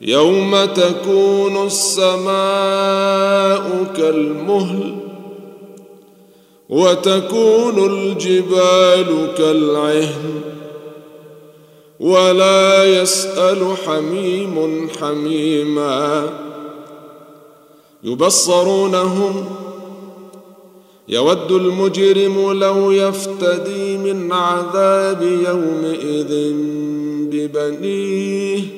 يوم تكون السماء كالمهل وتكون الجبال كالعهن ولا يسأل حميم حميما يبصرونهم يود المجرم لو يفتدي من عذاب يومئذ ببنيه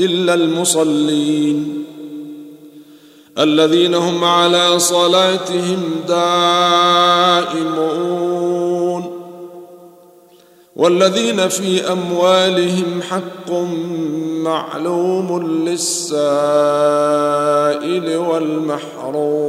إلا المصلين الذين هم على صلاتهم دائمون والذين في أموالهم حق معلوم للسائل والمحروم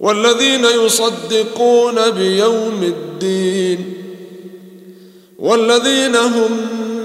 والذين يصدقون بيوم الدين والذين هم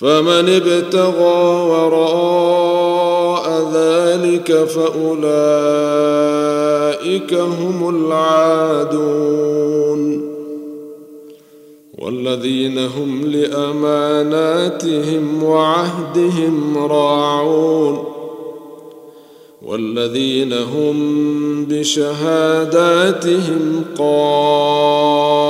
فمن ابتغى وراء ذلك فأولئك هم العادون. والذين هم لأماناتهم وعهدهم راعون. والذين هم بشهاداتهم قائمون.